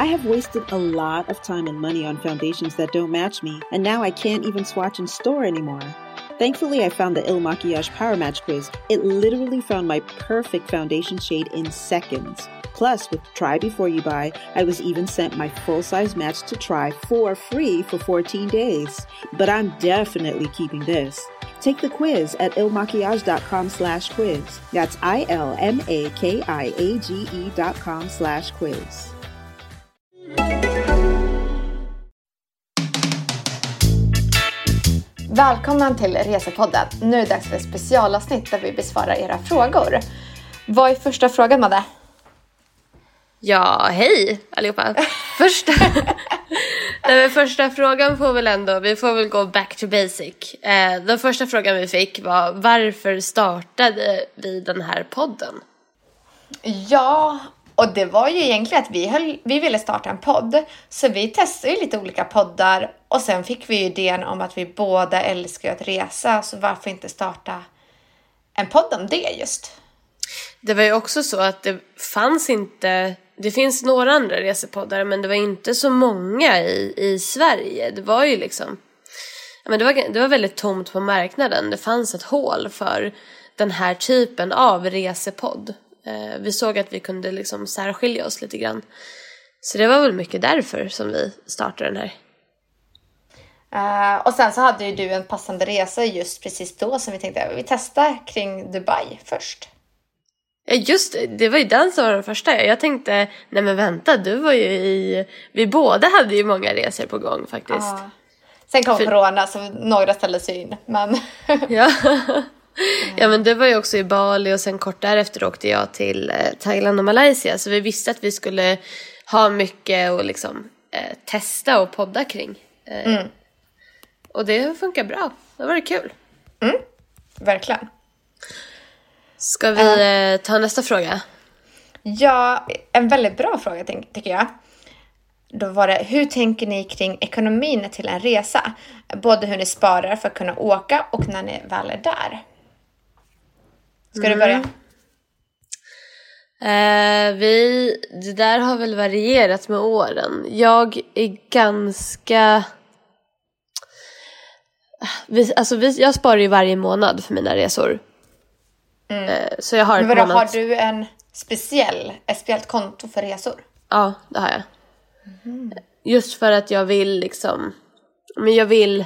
I have wasted a lot of time and money on foundations that don't match me, and now I can't even swatch in store anymore. Thankfully, I found the Il Makiage Power Match quiz. It literally found my perfect foundation shade in seconds. Plus, with Try Before You Buy, I was even sent my full size match to try for free for 14 days. But I'm definitely keeping this. Take the quiz at ilmakiage.com slash quiz. That's I-L-M-A-K-I-A-G-E dot com slash quiz. Välkommen till Resepodden. Nu är det dags för ett specialavsnitt där vi besvarar era frågor. Vad är första frågan, Madde? Ja, hej allihopa. Första, Nej, första frågan får väl ändå, vi får väl gå back to basic. Eh, den första frågan vi fick var varför startade vi den här podden? Ja, och det var ju egentligen att vi, höll, vi ville starta en podd. Så vi testade ju lite olika poddar och sen fick vi ju idén om att vi båda älskar att resa. Så varför inte starta en podd om det just? Det var ju också så att det fanns inte, det finns några andra resepoddar men det var inte så många i, i Sverige. Det var ju liksom, men det, var, det var väldigt tomt på marknaden. Det fanns ett hål för den här typen av resepodd. Eh, vi såg att vi kunde liksom särskilja oss lite grann. Så det var väl mycket därför som vi startade den här. Uh, och sen så hade ju du en passande resa just precis då som vi tänkte att vi testar kring Dubai först. Ja just det, det var ju den som var den första. Jag tänkte, nej men vänta, du var ju i... Vi båda hade ju många resor på gång faktiskt. Uh. Sen kom För... corona så några ställde sig in, men... ja. Ja men du var ju också i Bali och sen kort därefter åkte jag till eh, Thailand och Malaysia så vi visste att vi skulle ha mycket att liksom eh, testa och podda kring. Eh, mm. Och det funkar bra, det var det kul. Mm. Verkligen. Ska vi uh, ta nästa fråga? Ja, en väldigt bra fråga tycker jag. Då var det, hur tänker ni kring ekonomin till en resa? Både hur ni sparar för att kunna åka och när ni väl är där. Ska mm. du börja? Uh, vi, det där har väl varierat med åren. Jag är ganska... Vi, alltså vi, jag sparar ju varje månad för mina resor. Mm. Uh, så jag har Men vadå, månads... har du en speciell, ett speciellt konto för resor? Ja, det har jag. Mm. Just för att jag vill liksom, men jag vill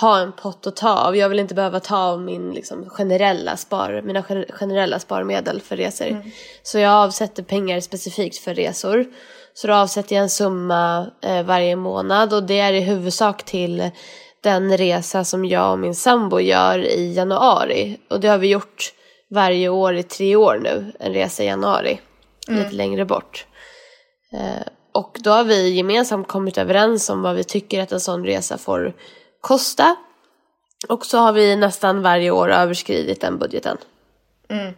ha en pott att ta av. Jag vill inte behöva ta av min liksom, generella spar, mina generella sparmedel för resor. Mm. Så jag avsätter pengar specifikt för resor. Så då avsätter jag en summa eh, varje månad och det är i huvudsak till den resa som jag och min sambo gör i januari. Och det har vi gjort varje år i tre år nu, en resa i januari. Mm. Lite längre bort. Eh, och då har vi gemensamt kommit överens om vad vi tycker att en sån resa får kosta. Och så har vi nästan varje år överskridit den budgeten. Mm.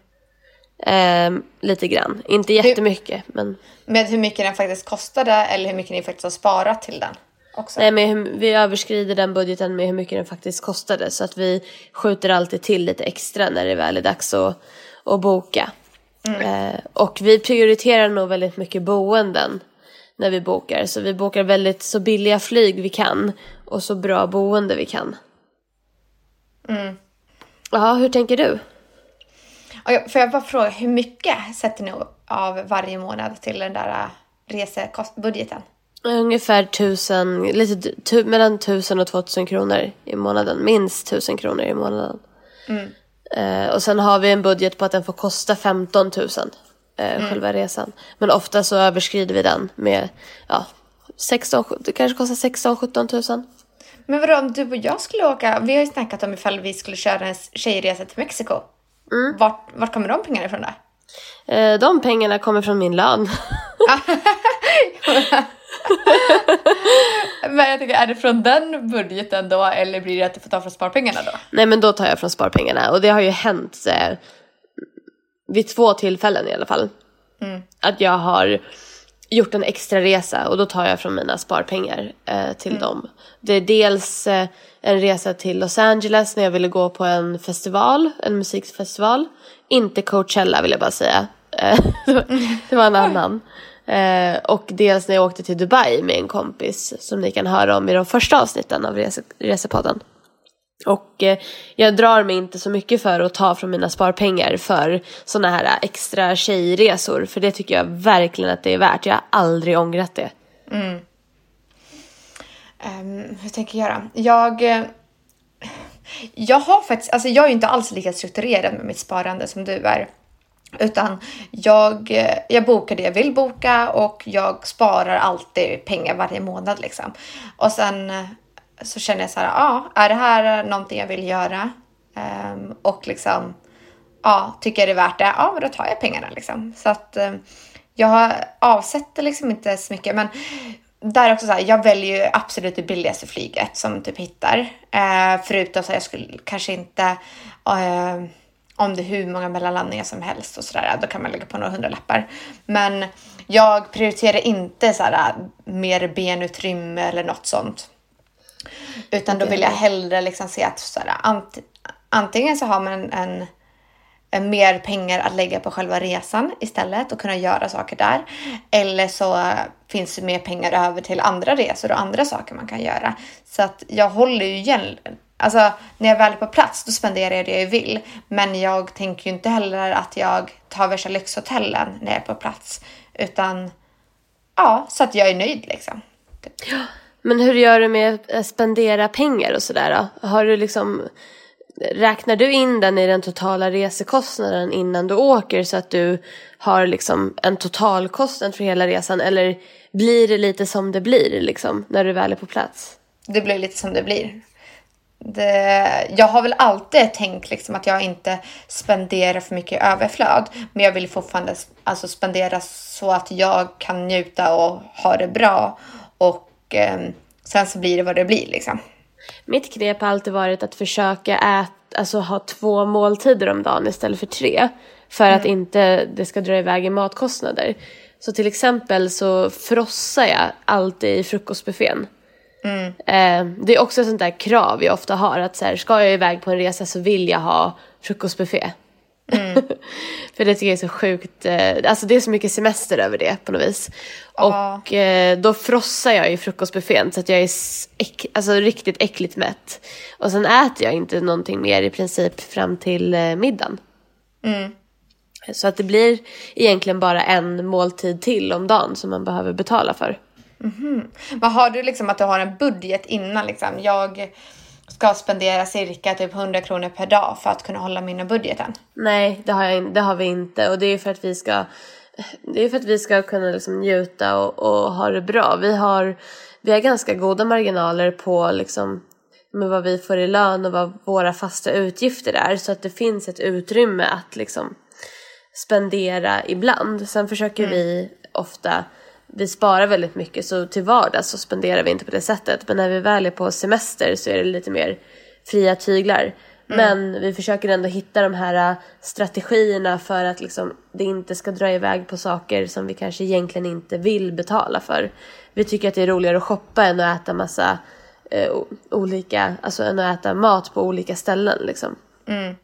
Eh, lite grann, inte jättemycket hur, men... Med hur mycket den faktiskt kostade eller hur mycket ni faktiskt har sparat till den? Också. Nej men vi överskrider den budgeten med hur mycket den faktiskt kostade så att vi skjuter alltid till lite extra när det väl är dags att, att boka. Mm. Eh, och vi prioriterar nog väldigt mycket boenden när vi bokar. Så vi bokar väldigt så billiga flyg vi kan och så bra boende vi kan. Mm. Ja, hur tänker du? Får jag bara fråga, hur mycket sätter ni av varje månad till den där äh, resekostbudgeten? Ungefär tusen, lite tu, mellan tusen och två tusen kronor i månaden. Minst tusen kronor i månaden. Mm. Eh, och sen har vi en budget på att den får kosta 15 000 eh, mm. själva resan. Men ofta så överskrider vi den med, ja, 16, det kanske kostar 16-17 000. Men vadå om du och jag skulle åka, vi har ju snackat om ifall vi skulle köra en tjejresa till Mexiko. Mm. Vart, vart kommer de pengarna ifrån då? Eh, de pengarna kommer från min lön. men jag tycker, är det från den budgeten då eller blir det att du får ta från sparpengarna då? Nej men då tar jag från sparpengarna och det har ju hänt eh, vid två tillfällen i alla fall. Mm. Att jag har gjort en extra resa och då tar jag från mina sparpengar eh, till mm. dem. Det är dels eh, en resa till Los Angeles när jag ville gå på en festival, en musikfestival. Inte Coachella vill jag bara säga. Eh, det var en annan. Eh, och dels när jag åkte till Dubai med en kompis som ni kan höra om i de första avsnitten av rese, Resepodden. Och eh, jag drar mig inte så mycket för att ta från mina sparpengar för sådana här eh, extra tjejresor. För det tycker jag verkligen att det är värt. Jag har aldrig ångrat det. Mm. Um, hur tänker jag då? Jag, eh, jag har faktiskt, alltså jag är ju inte alls lika strukturerad med mitt sparande som du är. Utan jag, eh, jag bokar det jag vill boka och jag sparar alltid pengar varje månad liksom. Och sen så känner jag så här, ja, är det här eh, någonting jag vill göra? Um, och liksom, ja, tycker jag det är värt det? Ja, men då tar jag pengarna liksom. Så att um, jag avsätter liksom inte så mycket, men där också så här, jag väljer ju absolut det billigaste flyget som typ hittar. Uh, förutom så här, jag skulle kanske inte uh, om det är hur många mellanlandningar som helst och sådär, då kan man lägga på några hundralappar. Men jag prioriterar inte så här, mer benutrymme eller något sånt. Utan då vill jag hellre liksom se att så här, ant antingen så har man en, en, mer pengar att lägga på själva resan istället och kunna göra saker där. Eller så finns det mer pengar över till andra resor och andra saker man kan göra. Så att jag håller ju igen Alltså när jag väl är på plats då spenderar jag det jag vill. Men jag tänker ju inte heller att jag tar värsta lyxhotellen när jag är på plats. Utan ja, så att jag är nöjd liksom. Ja, men hur gör du med att spendera pengar och sådär då? Har du liksom Räknar du in den i den totala resekostnaden innan du åker så att du har liksom en totalkostnad för hela resan eller blir det lite som det blir liksom när du väl är på plats? Det blir lite som det blir det, jag har väl alltid tänkt liksom att jag inte spenderar för mycket överflöd. Men jag vill fortfarande alltså spendera så att jag kan njuta och ha det bra. Eh, sen så blir det vad det blir liksom. Mitt knep har alltid varit att försöka äta, alltså ha två måltider om dagen istället för tre. För mm. att inte det ska dra iväg i matkostnader. Så till exempel så frossar jag alltid i frukostbuffén. Mm. Eh, det är också ett sånt där krav jag ofta har att så här, ska jag iväg på en resa så vill jag ha frukostbuffé. Mm. För det tycker jag är så sjukt, eh, alltså det är så mycket semester över det på något vis. Ah. Och eh, då frossar jag i frukostbuffén så att jag är äck, alltså, riktigt äckligt mätt. Och sen äter jag inte någonting mer i princip fram till eh, middagen. Mm. Så att det blir egentligen bara en måltid till om dagen som man behöver betala för. Mm -hmm. har du liksom att du har en budget innan liksom? Jag ska spendera cirka typ 100 kronor per dag för att kunna hålla mina budgeten. Nej, det har, jag, det har vi inte och det är för att vi ska det är för att vi ska kunna liksom njuta och, och ha det bra. Vi har, vi har ganska goda marginaler på liksom med vad vi får i lön och vad våra fasta utgifter är så att det finns ett utrymme att liksom spendera ibland. Sen försöker mm. vi ofta vi sparar väldigt mycket så till vardags så spenderar vi inte på det sättet. Men när vi väl är på semester så är det lite mer fria tyglar. Mm. Men vi försöker ändå hitta de här äh, strategierna för att liksom det inte ska dra iväg på saker som vi kanske egentligen inte vill betala för. Vi tycker att det är roligare att shoppa än att äta massa eh, olika, alltså än att äta mat på olika ställen liksom. Mm.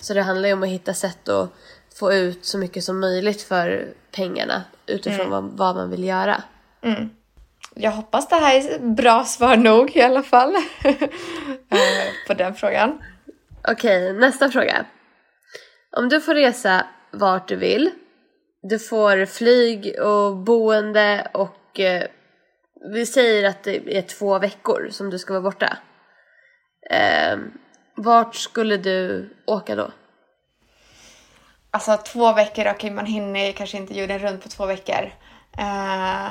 Så det handlar ju om att hitta sätt att få ut så mycket som möjligt för pengarna utifrån mm. vad, vad, man vill göra. Mm. Jag hoppas det här är bra svar nog i alla fall eh, på den frågan. Okej, okay, nästa fråga. Om du får resa vart du vill, du får flyg och boende och eh, vi säger att det är två veckor som du ska vara borta. Eh, vart skulle du åka då? Alltså två veckor, okej okay, man hinner kanske inte jorden runt på två veckor. Uh,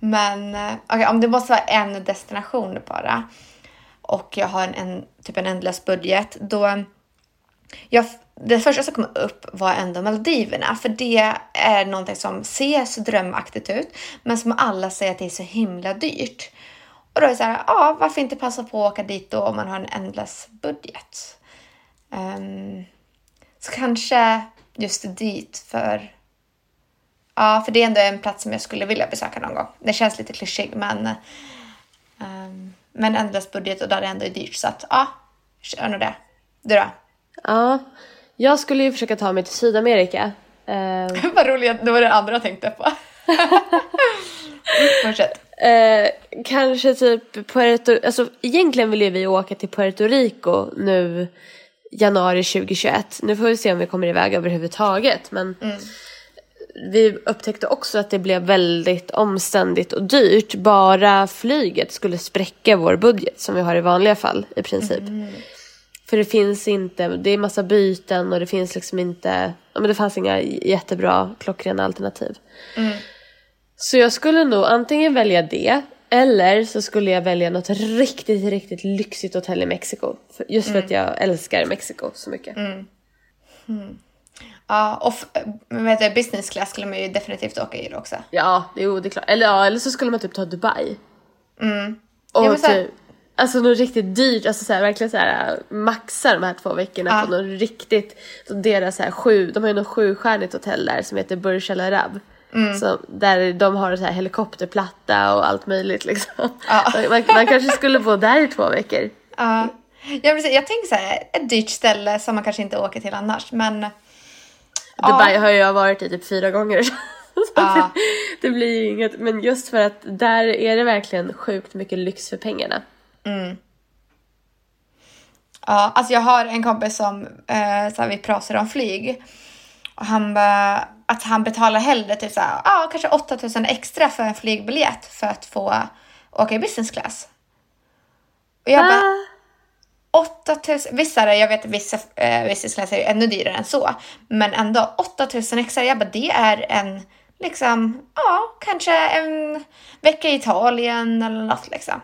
men eh, okay, om det måste vara en destination bara och jag har en, en typ en ändlös budget, då jag, det första som kom upp var ändå Maldiverna, för det är någonting som ser så drömaktigt ut, men som alla säger att det är så himla dyrt. Och då är det så här, ja, varför inte passa på att åka dit då om man har en ändlös budget? Um, så kanske just dit för Ja, för det är ändå en plats som jag skulle vilja besöka någon gång. Det känns lite klyschig, men um, men ändlös budget och där det ändå är dyrt. Så att ja, kör nog det. Du då? Ja, jag skulle ju försöka ta mig till Sydamerika. Eh, Vad roligt, det var det andra jag tänkte på. Fortsätt. Eh, kanske typ Puerto, alltså egentligen vill ju vi åka till Puerto Rico nu januari 2021. Nu får vi se om vi kommer iväg överhuvudtaget men vi upptäckte också att det blev väldigt omständigt och dyrt. Bara flyget skulle spräcka vår budget som vi har i vanliga fall i princip. För det finns inte, det är massa byten och det finns liksom inte, ja men det fanns inga jättebra klockrena alternativ. Så jag skulle nog antingen välja det eller så skulle jag välja något riktigt, riktigt lyxigt hotell i Mexiko. Just för att jag älskar Mexiko så mycket. Ja, och f- men vet du, business class skulle man ju definitivt åka i också. Ja, jo det är klart. Eller, ja, eller så skulle man typ ta Dubai. Och Ja, här- typ, alltså något riktigt dyrt, alltså så här, verkligen så här maxa de här två veckorna Ja. på något riktigt, deras så här sju, de har ju något sjustjärnigt hotell där som heter Burj Al Arab. Så, där de har så här helikopterplatta och allt möjligt liksom. Ja. Man, man kanske skulle bo där i två veckor. Ja, jag, precis, jag tänker så här, ett dyrt ställe som man kanske inte åker till annars. Men Dubai har jag varit i typ fyra gånger. Ja. det, blir ju inget, men just för att där är det verkligen sjukt mycket lyx för pengarna. ja, alltså jag har en kompis som, eh, så här, vi pratade om flyg. Och han bara, att han betalar hellre typ så här, ja, kanske 8000 extra för en flygbiljett för att få åka i business class. Och jag bara, Ah. 8000, vissa, jag vet vissa eh, business class är ännu dyrare än så, men ändå 8000 extra, jag bara det är en, liksom, ja, kanske en vecka i Italien eller något liksom.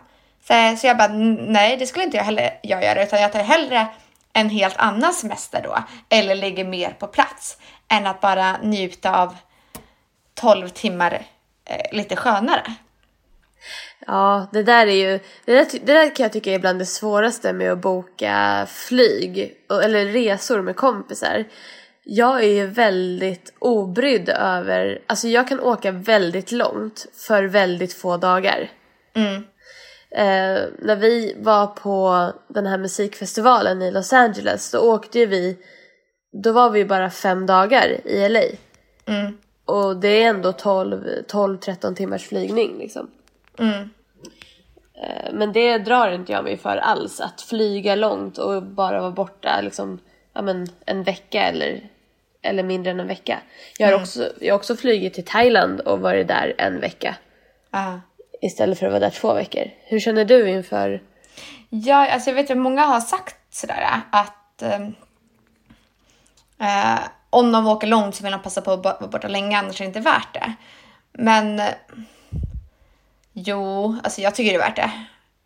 Så, så jag bara, "N- nej det skulle inte jag heller jag göra, utan jag tar hellre en helt annan semester då, eller ligger mer på plats, än att bara njuta av 12 timmar eh, lite skönare. Ja, det där är ju, det där, det där kan jag tycka är bland det svåraste med att boka flyg eller resor med kompisar. Jag är ju väldigt obrydd över, alltså jag kan åka väldigt långt för väldigt få dagar. Eh, när vi var på den här musikfestivalen i Los Angeles då åkte ju vi, då var vi bara fem dagar i LA. Och det är ändå 12-13 timmars flygning liksom. Eh, Men det drar inte jag mig för alls. Att flyga långt och bara vara borta liksom, ja, men en vecka eller, eller mindre än en vecka. Jag har, också, jag har också flugit till Thailand och varit där en vecka. Ja. Istället för att vara där två veckor. Hur känner du inför... Ja, alltså jag vet att många har sagt sådär att ehm, eh, om de åker långt så vill de passa på att vara borta länge, annars är det inte värt det. Men jo, alltså jag tycker det är värt det.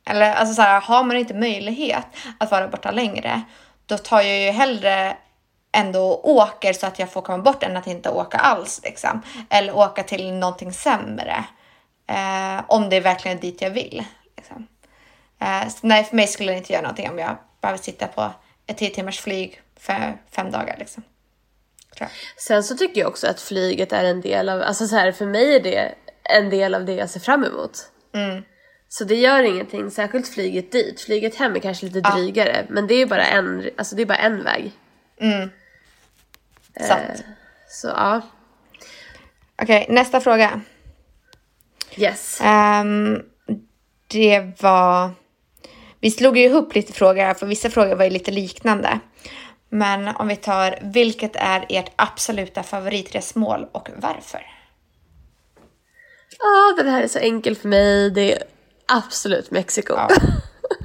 Eller alltså såhär, har man inte möjlighet att vara borta längre, då tar jag ju hellre ändå och åker så att jag får komma bort än att inte åka alls liksom. Eller åka till någonting sämre. Eh, om det verkligen är dit jag vill. Liksom. Eh, så nej, för mig skulle det inte göra någonting om jag behöver sitta på ett 10 timmars flyg för fem dagar. Liksom. Sen så tycker jag också att flyget är en del av, alltså så här, för mig är det en del av det jag ser fram emot. Så det gör ingenting, särskilt flyget dit. Flyget hem är kanske lite drygare, men det är ju bara en, alltså det är bara en väg. Sant. Så ja, Okej, nästa fråga. yes. Ehm, det var... Vi slog ju ihop lite frågor här, för vissa frågor var ju lite liknande. Men om vi tar, vilket är ert absoluta favoritresmål och varför? Ja, det här är så enkelt för mig. Det är absolut Mexiko. Ja.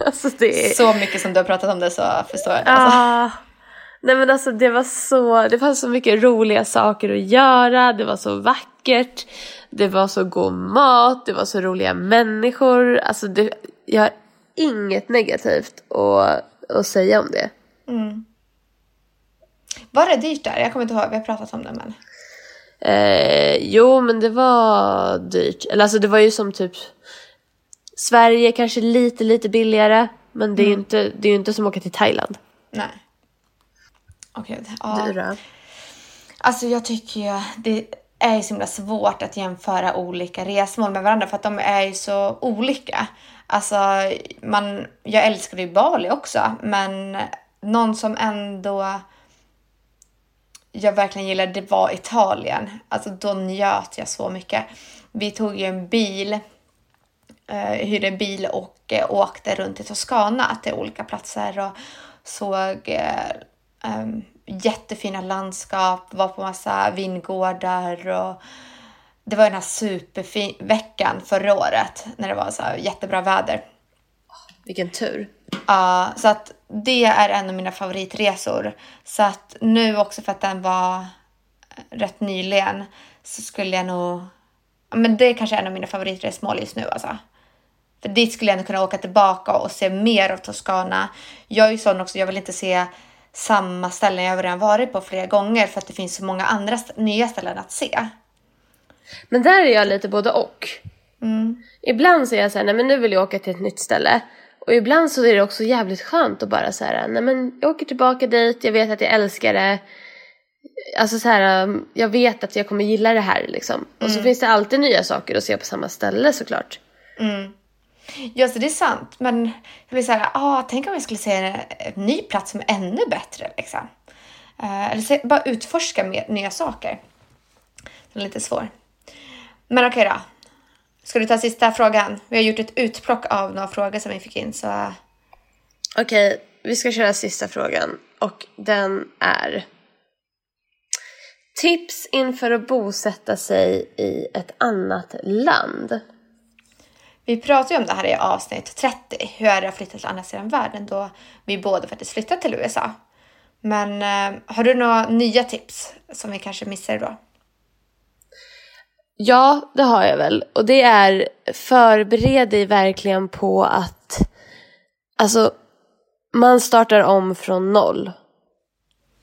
alltså det är... Så mycket som du har pratat om det så förstår jag det. Alltså. Ah, nej men alltså det var så, det fanns så mycket roliga saker att göra, det var så vackert, det var så god mat, det var så roliga människor. Alltså det, jag har inget negativt att, att säga om det. Var det dyrt där? Jag kommer inte ihåg, vi har pratat om det men. Eh, jo men det var dyrt, eller alltså det var ju som typ Sverige kanske lite lite billigare men det är ju inte, det är inte som att åka till Thailand. Nej. Okej. ja. Du då? Alltså jag tycker ju det är ju så himla svårt att jämföra olika resmål med varandra för att de är ju så olika. Alltså man, jag älskade ju Bali också men någon som ändå jag verkligen gillade det var Italien. Alltså då njöt jag så mycket. Vi tog ju en bil, eh, hyrde en bil och eh, åkte runt i Toscana till olika platser och såg eh, um, jättefina landskap, var på massa vingårdar och det var den här superfin veckan förra året när det var så jättebra väder. Vilken tur. Ja, uh, så att det är en av mina favoritresor. Så att nu också för att den var rätt nyligen så skulle jag nog... Men det är kanske en av mina favoritresmål just nu alltså. För dit skulle jag ändå kunna åka tillbaka och se mer av Toscana. Jag är ju sån också, jag vill inte se samma ställen jag redan varit på flera gånger för att det finns så många andra st nya ställen att se. Men där är jag lite både och. Mm. Ibland så är jag såhär, nej men nu vill jag åka till ett nytt ställe. Och ibland så är det också jävligt skönt att bara säga nej men jag åker tillbaka dit, jag vet att jag älskar det. Alltså så här, jag vet att jag kommer gilla det här liksom. Mm. Och så mm. finns det alltid nya saker att se på samma ställe såklart. Mm. Ja, så det är sant. Men jag vill säga, ah, tänk om vi skulle se en, en ny plats som är ännu bättre. Liksom. Uh, eller se, bara utforska mer, nya saker. Det är lite svår. Men okej okay då. Ska du ta sista frågan? Vi har gjort ett utplock av några frågor som vi fick in. Så... Okej, okay, vi ska köra sista frågan. Och den är. Tips inför att bosätta sig i ett annat land. Vi pratade ju om det här i avsnitt 30. Hur är det att flytta till andra sidan världen då vi båda faktiskt flyttat till USA? Men eh, har du några nya tips som vi kanske missade då? Ja, det har jag väl. Och det är förbered dig verkligen på att alltså man startar om från noll.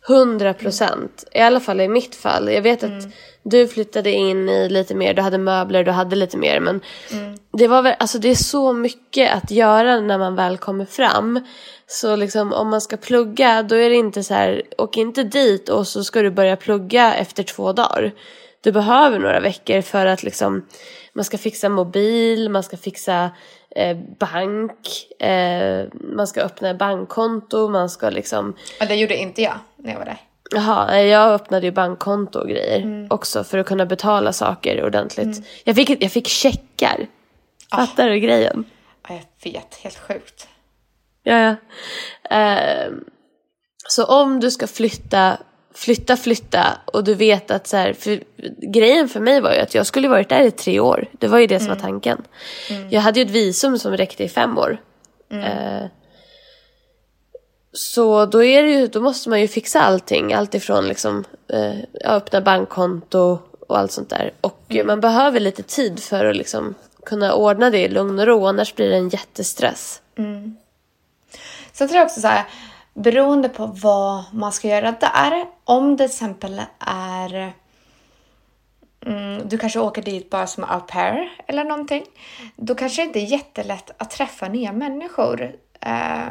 Hundra procent. I alla fall i mitt fall. Jag vet mm. att du flyttade in i lite mer, du hade möbler, du hade lite mer. Men mm. det var väl, alltså det är så mycket att göra när man väl kommer fram. Så liksom om man ska plugga då är det inte så här, åk inte dit och så ska du börja plugga efter två dagar du behöver några veckor för att liksom man ska fixa mobil, man ska fixa eh, bank, eh, man ska öppna bankkonto, man ska liksom... Ja, det gjorde inte jag när jag var där. Jaha, jag öppnade ju bankkonto och grejer mm. också för att kunna betala saker ordentligt. Mm. Jag, fick, jag fick checkar. Ah. Fattar oh. du grejen? Ja, jag vet. Helt sjukt. Ja, ja. Eh, så om du ska flytta flytta, flytta och du vet att så här, för grejen för mig var ju att jag skulle varit där i tre år. Det var ju det som mm. var tanken. Mm. Jag hade ju ett visum som räckte i fem år. Mm. Eh, så då, är det ju, då måste man ju fixa allting. Allt ifrån liksom, eh, öppna bankkonto och allt sånt där. Och mm. man behöver lite tid för att liksom kunna ordna det i lugn och ro. Annars blir det en jättestress. Mm. Sen tror jag också så här beroende på vad man ska göra där. Om det till exempel är mm, du kanske åker dit bara som au pair eller någonting. Då kanske det inte är jättelätt att träffa nya människor. Eh,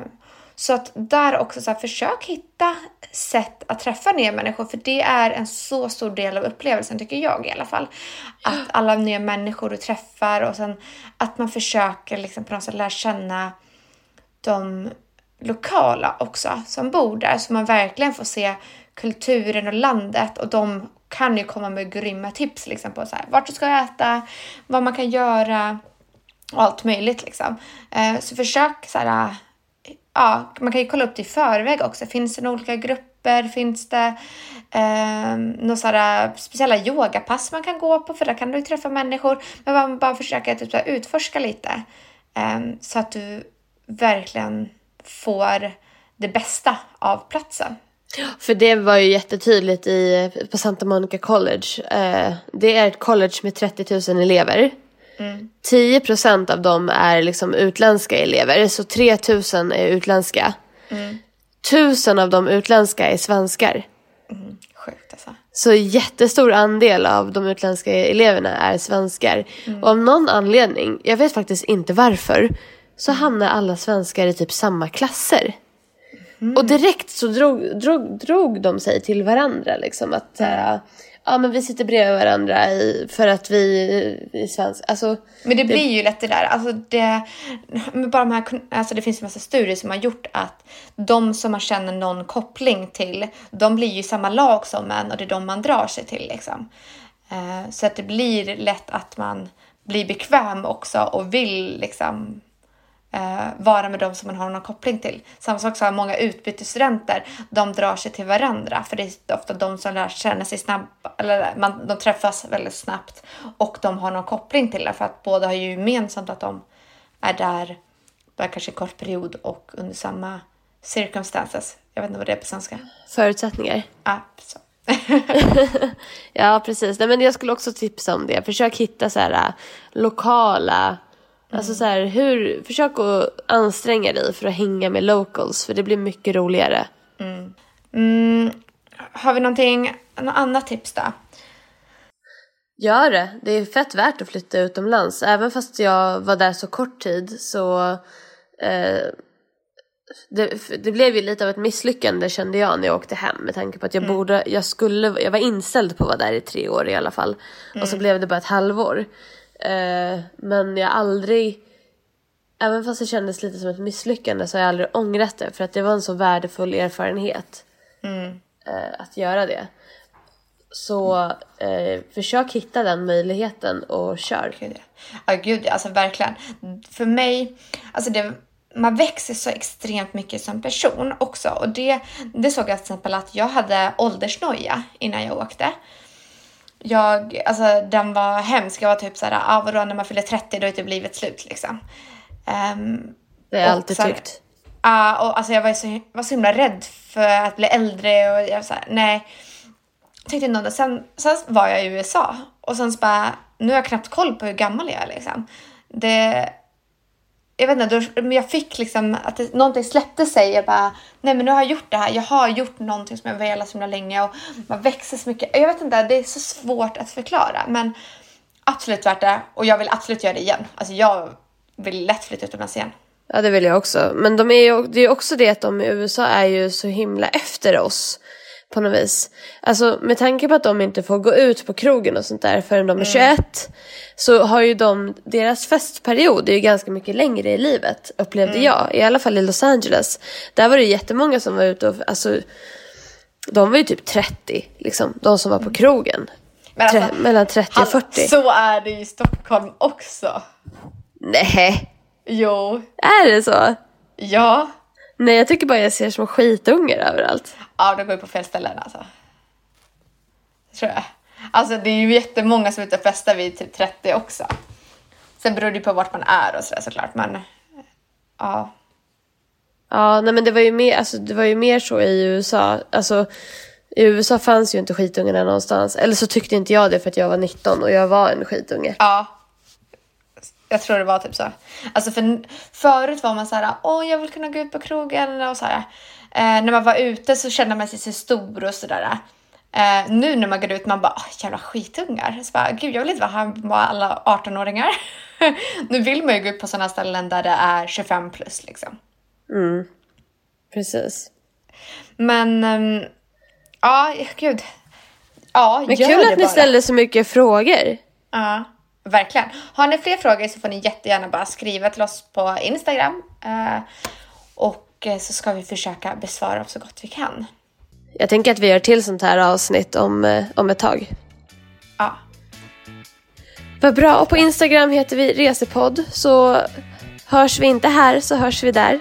så att där också så här, försök hitta sätt att träffa nya människor för det är en så stor del av upplevelsen tycker jag i alla fall. Att alla nya människor du träffar och sen att man försöker liksom på något sätt lära känna de lokala också som bor där så man verkligen får se kulturen och landet och de kan ju komma med grymma tips liksom på så här, vart du ska äta, vad man kan göra och allt möjligt liksom. Eh, så försök så här, ja, man kan ju kolla upp det i förväg också. Finns det några olika grupper? Finns det eh, några sådana speciella yogapass man kan gå på? För där kan du träffa människor. Men man bara försöka typ, utforska lite eh, så att du verkligen får det bästa av platsen. För det var ju jättetydligt i, på Santa Monica College. Eh, det är ett college med 30 000 elever. Mm. 10 procent av dem är liksom utländska elever, så 3 000 är utländska. Mm. Tusen av de utländska är svenskar. Mm. Sjukt alltså. Så jättestor andel av de utländska eleverna är svenskar. Mm. Och av någon anledning, jag vet faktiskt inte varför, så hamnar alla svenskar i typ samma klasser. Mm. Och direkt så drog, drog, drog de sig till varandra liksom att mm. ja men vi sitter bredvid varandra i, för att vi är svenska. Alltså, Men det blir ju lätt det där. Alltså det, bara de här, alltså det finns en massa studier som har gjort att de som man känner någon koppling till, de blir ju samma lag som en och det är de man drar sig till. Liksom. Eh, så att det blir lätt att man blir bekväm också och vill liksom eh, vara med dem som man har någon koppling till. Samma sak så har många utbytesstudenter, de drar sig till varandra för det är ofta de som lär känna sig snabbt, eller man, de träffas väldigt snabbt och de har någon koppling till det för att båda har ju gemensamt att de är där, bara kanske en kort period och under samma circumstances. Jag vet inte vad det är på svenska. Förutsättningar. Ja, så. ja, precis. Nej, men jag skulle också tipsa om det. Försök hitta så här, äh, lokala... Alltså så här, hur, försök att anstränga dig för att hänga med locals för det blir mycket roligare. Mm. Mm. Har vi någonting, något annat tips då? Gör det. Det är fett värt att flytta utomlands. Även fast jag var där så kort tid så eh, det, det, blev ju lite av ett misslyckande kände jag när jag åkte hem med tanke på att jag mm. borde, jag skulle, jag var inställd på att vara där i tre år i alla fall. Och så mm. blev det bara ett halvår. Eh, men jag aldrig, även fast det kändes lite som ett misslyckande så har jag aldrig ångrat det för att det var en så värdefull erfarenhet. Mm. Eh, att göra det. Så eh, försök hitta den möjligheten och kör. Ja, gud alltså verkligen. För mig, alltså det man växer så extremt mycket som person också. Och det, det såg jag till exempel att jag hade åldersnoja innan jag åkte. Jag, alltså den var hemsk. Jag var typ såhär, ah, vadå när man fyller 30 då är typ livet slut liksom. Um, det jag alltid tyckt. Ja, uh, och alltså jag var så, var så himla rädd för att bli äldre och jag såhär, nej. Tänkte någon, sen, sen var jag i USA och sen så bara, nu har jag knappt koll på hur gammal jag är liksom. Det, jag vet inte, då, men jag fick liksom att det, någonting släppte sig. Jag bara, nej men nu har jag gjort det här. Jag har gjort någonting som jag velat så himla länge och man växer så mycket. Jag vet inte, det är så svårt att förklara. Men absolut värt det och jag vill absolut göra det igen. Alltså jag vill lätt flytta utomlands igen. Ja det vill jag också. Men de är ju, det är också det att de i USA är ju så himla efter oss på något vis. Alltså med tanke på att de inte får gå ut på krogen och sånt där förrän de är 21 mm. så har ju de, deras festperiod är ju ganska mycket längre i livet upplevde mm. jag. I alla fall i Los Angeles. Där var det jättemånga som var ute och, alltså de var ju typ 30 liksom, de som var på krogen. Alltså, Tre, mellan 30 och 40. Så är det i Stockholm också. Nej. Jo. Är det så? Ja. Nej jag tycker bara jag ser små skitungar överallt. Ja, de går ju på fel ställen alltså. Tror jag. Alltså det är ju jättemånga som är ute och festar vid typ 30 också. Sen beror det ju på vart man är och sådär såklart, men ja. Ja, nej men det var ju mer, alltså, det var ju mer så i USA. Alltså, i USA fanns ju inte skitungarna någonstans. Eller så tyckte inte jag det för att jag var 19 och jag var en skitunge. Ja. Jag tror det var typ så. Alltså för förut var man så här, åh jag vill kunna gå ut på krogen och så här. Eh, när man var ute så kände man sig så stor och sådär. Eh, nu när man går ut man bara, jävla skitungar. Så bara, Gud, jag vill inte vara här med alla 18-åringar. nu vill man ju gå ut på sådana ställen där det är 25 plus liksom. Mm. Precis. Men, um, ja, gud. Ja, Men kul att ni ställer så mycket frågor. Ja, verkligen. Har ni fler frågor så får ni jättegärna bara skriva till oss på Instagram. Uh, och Eh, så ska vi försöka besvara dem så gott vi kan. Jag tänker att vi gör till sånt här avsnitt om, eh, om ett tag. Ja. Vad bra. Och på Instagram heter vi Resepodd. Så hörs vi inte här så hörs vi där.